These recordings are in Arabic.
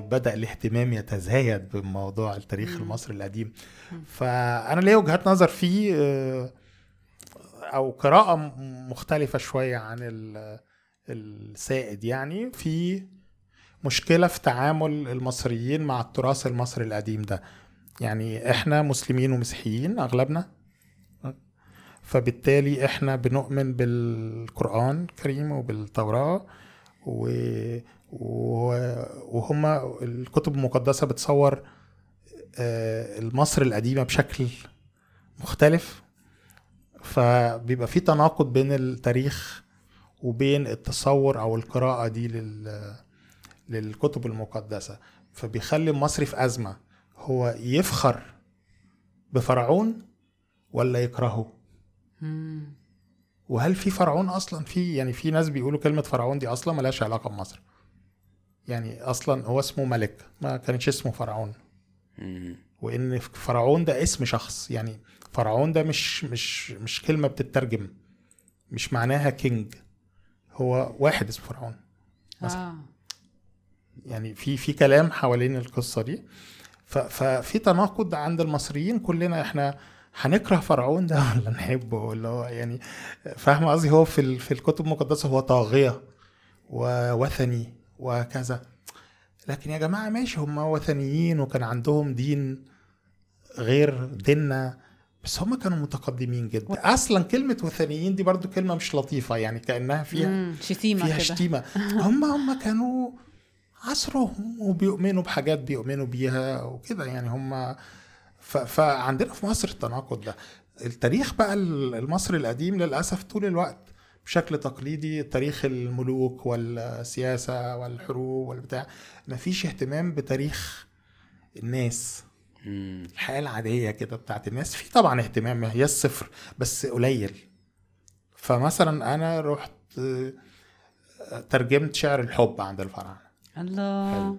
بدأ الاهتمام يتزايد بموضوع التاريخ المصري القديم. فأنا ليا وجهات نظر فيه آه، أو قراءة مختلفة شوية عن السائد يعني. في مشكلة في تعامل المصريين مع التراث المصري القديم ده. يعني إحنا مسلمين ومسيحيين أغلبنا فبالتالي إحنا بنؤمن بالقرآن الكريم وبالتوراة و... وهم الكتب المقدسة بتصور آه، المصر القديمة بشكل مختلف. فبيبقى في تناقض بين التاريخ وبين التصور أو القراءة دي لل... للكتب المقدسة. فبيخلي المصري في أزمة. هو يفخر بفرعون ولا يكرهه؟ وهل في فرعون أصلا؟ في يعني في ناس بيقولوا كلمة فرعون دي أصلا ملهاش علاقة بمصر. يعني أصلا هو اسمه ملك ما كانش اسمه فرعون. وإن فرعون ده اسم شخص يعني فرعون ده مش مش مش كلمة بتترجم مش معناها كينج هو واحد اسمه فرعون مثلا آه. يعني في في كلام حوالين القصة دي. ففي تناقض عند المصريين كلنا إحنا هنكره فرعون ده ولا نحبه؟ ولا هو يعني فاهم قصدي؟ هو في في الكتب المقدسة هو طاغية ووثني وكذا لكن يا جماعة ماشي هم وثنيين وكان عندهم دين غير ديننا بس هم كانوا متقدمين جدا. أصلا كلمة وثنيين دي برضو كلمة مش لطيفة يعني كأنها فيها شتيمة فيها كده. شتيمة. هم هم كانوا عصرهم وبيؤمنوا بحاجات بيؤمنوا بيها وكده يعني هم فعندنا في مصر التناقض ده. التاريخ بقى المصري القديم للأسف طول الوقت بشكل تقليدي تاريخ الملوك والسياسة والحروب والبتاع مفيش اهتمام بتاريخ الناس. الحياة العادية كده بتاعت الناس في طبعا اهتمام هي الصفر بس قليل. فمثلا أنا رحت ترجمت شعر الحب عند الفراعنة. الله. حلو.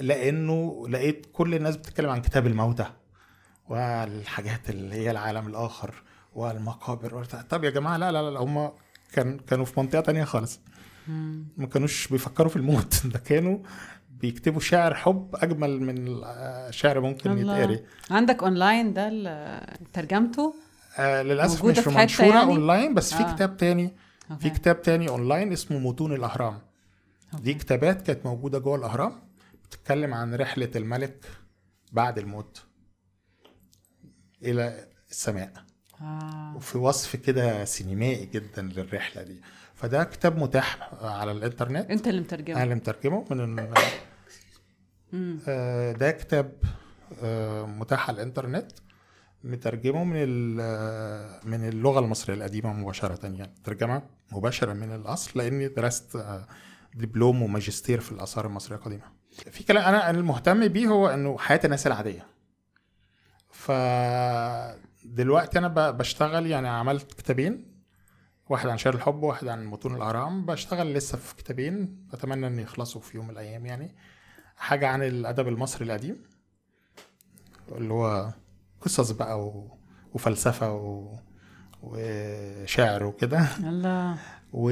لأنه لقيت كل الناس بتتكلم عن كتاب الموتى والحاجات اللي هي العالم الآخر. والمقابر. طب يا جماعة لا لا لا هم كان كانوا في منطقة تانية خالص. ما كانوش بيفكروا في الموت. ده كانوا بيكتبوا شعر حب أجمل من شعر ممكن يتقري. عندك اونلاين ده ترجمته؟ آه للأسف مش منشورة يعني؟ اونلاين بس في آه. كتاب تاني. okay. في كتاب تاني اونلاين اسمه متون الأهرام. دي كتابات كانت موجودة جوه الأهرام بتتكلم عن رحلة الملك بعد الموت إلى السماء. آه. وفي وصف كده سينمائي جدا للرحلة دي. فده كتاب متاح على الإنترنت. أنت اللي مترجمه. أنا اللي مترجمه من آه ده كتاب آه متاح على الإنترنت. مترجمه من من اللغة المصرية القديمة مباشرة يعني. ترجمة مباشرة من الأصل لأني درست آه دبلوم وماجستير في الآثار المصرية القديمة. في كلام أنا المهتم بيه هو إنه حياة الناس العادية. ف دلوقتي أنا بشتغل يعني عملت كتابين واحد عن شعر الحب وواحد عن متون الاهرام بشتغل لسه في كتابين اتمنى ان يخلصوا في يوم من الأيام يعني. حاجة عن الأدب المصري القديم اللي هو قصص بقى و... وفلسفة و... وشعر وكده. الله و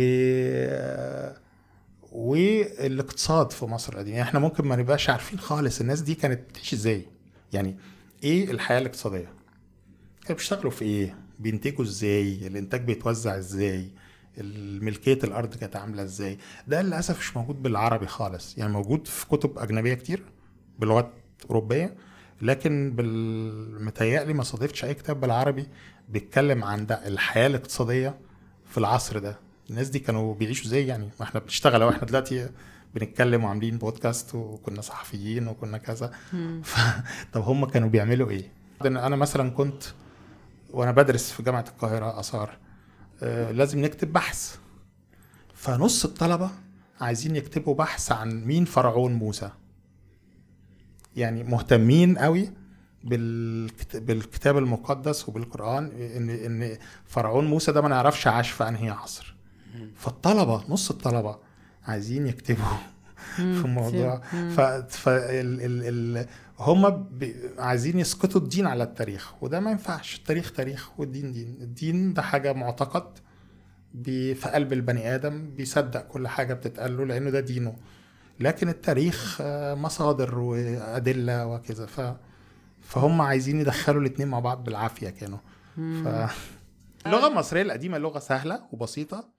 والإقتصاد في مصر القديمه يعني إحنا ممكن ما نبقاش عارفين خالص الناس دي كانت بتعيش إزاي. يعني إيه الحياة الاقتصادية؟ كانوا بيشتغلوا في إيه؟ بينتجوا إزاي؟ الإنتاج بيتوزع إزاي؟ ملكيه الأرض كانت عاملة إزاي؟ ده للأسف مش موجود بالعربي خالص يعني موجود في كتب أجنبية كتير بلغات أوروبية لكن بالمتهيألي ما صادفتش أي كتاب بالعربي بيتكلم عن ده الحياة الاقتصادية في العصر ده. الناس دي كانوا بيعيشوا إزاي يعني؟ ما إحنا بنشتغل وإحنا دلوقتي بنتكلم وعاملين بودكاست وكنا صحفيين وكنا كذا. ف... طب هم كانوا بيعملوا إيه؟ أنا مثلا كنت وأنا بدرس في جامعة القاهرة آثار آه لازم نكتب بحث. فنص الطلبة عايزين يكتبوا بحث عن مين فرعون موسى. يعني مهتمين قوي بالكتاب المقدس وبالقرآن ان إن فرعون موسى ده ما نعرفش عاش في أنهي عصر. فالطلبة نص الطلبة عايزين يكتبوا في الموضوع. ف, ف ال... ال... ال... هم عايزين يسقطوا الدين على التاريخ وده ما ينفعش. التاريخ تاريخ والدين دين. الدين ده حاجة معتقد بي... في قلب البني آدم بيصدق كل حاجة بتتقال له لأنه ده دينه. لكن التاريخ آه، مصادر وأدلة وكذا. ف فهم عايزين يدخلوا الاثنين مع بعض بالعافية كانوا. ف... اللغة المصرية القديمة لغة سهلة وبسيطة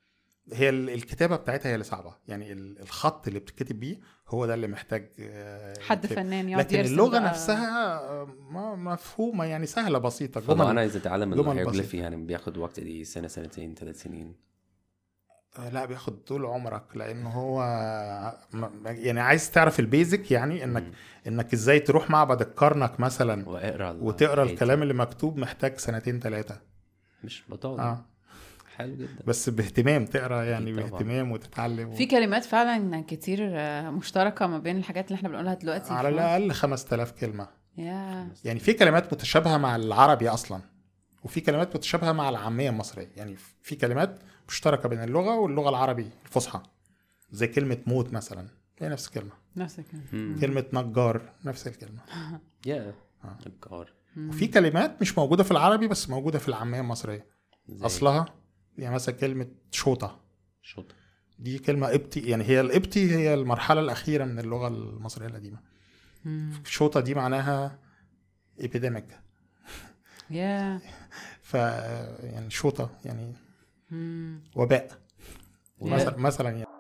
هي ال- الكتابة بتاعتها هي اللي صعبة يعني ال- الخط اللي بتتكتب بيه هو ده اللي محتاج آه، حد يتكتب. فنان يقعد لكن اللغة بقى. نفسها آه، ما- مفهومة يعني سهلة بسيطة جمل أنا عايز اتعلم الهيروغليفي يعني بياخد وقت دي سنة سنتين ثلاث سنين آه، لا بياخد طول عمرك لأن هو م- يعني عايز تعرف البيزك يعني إنك مم. إنك إزاي تروح معبد الكرنك مثلا وتقرأ. الكلام اللي مكتوب محتاج سنتين ثلاثة مش بطال آه حلو جدا. بس باهتمام تقرأ يعني. باهتمام وتتعلم في كلمات فعلا كتير مشتركة ما بين الحاجات اللي إحنا بنقولها دلوقتي على. الأقل 5000 كلمة. يا يعني في كلمات متشابهة مع العربي أصلا وفي كلمات متشابهة مع العامية المصرية. يعني في كلمات مشتركة بين اللغة واللغة العربي الفصحى. زي كلمة موت مثلا هي نفس الكلمة. نفس الكلام مم. كلمة نجار نفس الكلمة. يا آه. ابكار وفي كلمات مش موجودة في العربي بس موجودة في العامية المصرية. زي أصلها يعني مثلا كلمة شوطة. شوط دي كلمة قبطي يعني هي القبطي هي المرحلة الأخيرة من اللغة المصرية القديمة. شوطة دي معناها epidemic. يا ف يعني شوطة يعني مم. وباء. مثلا يعني.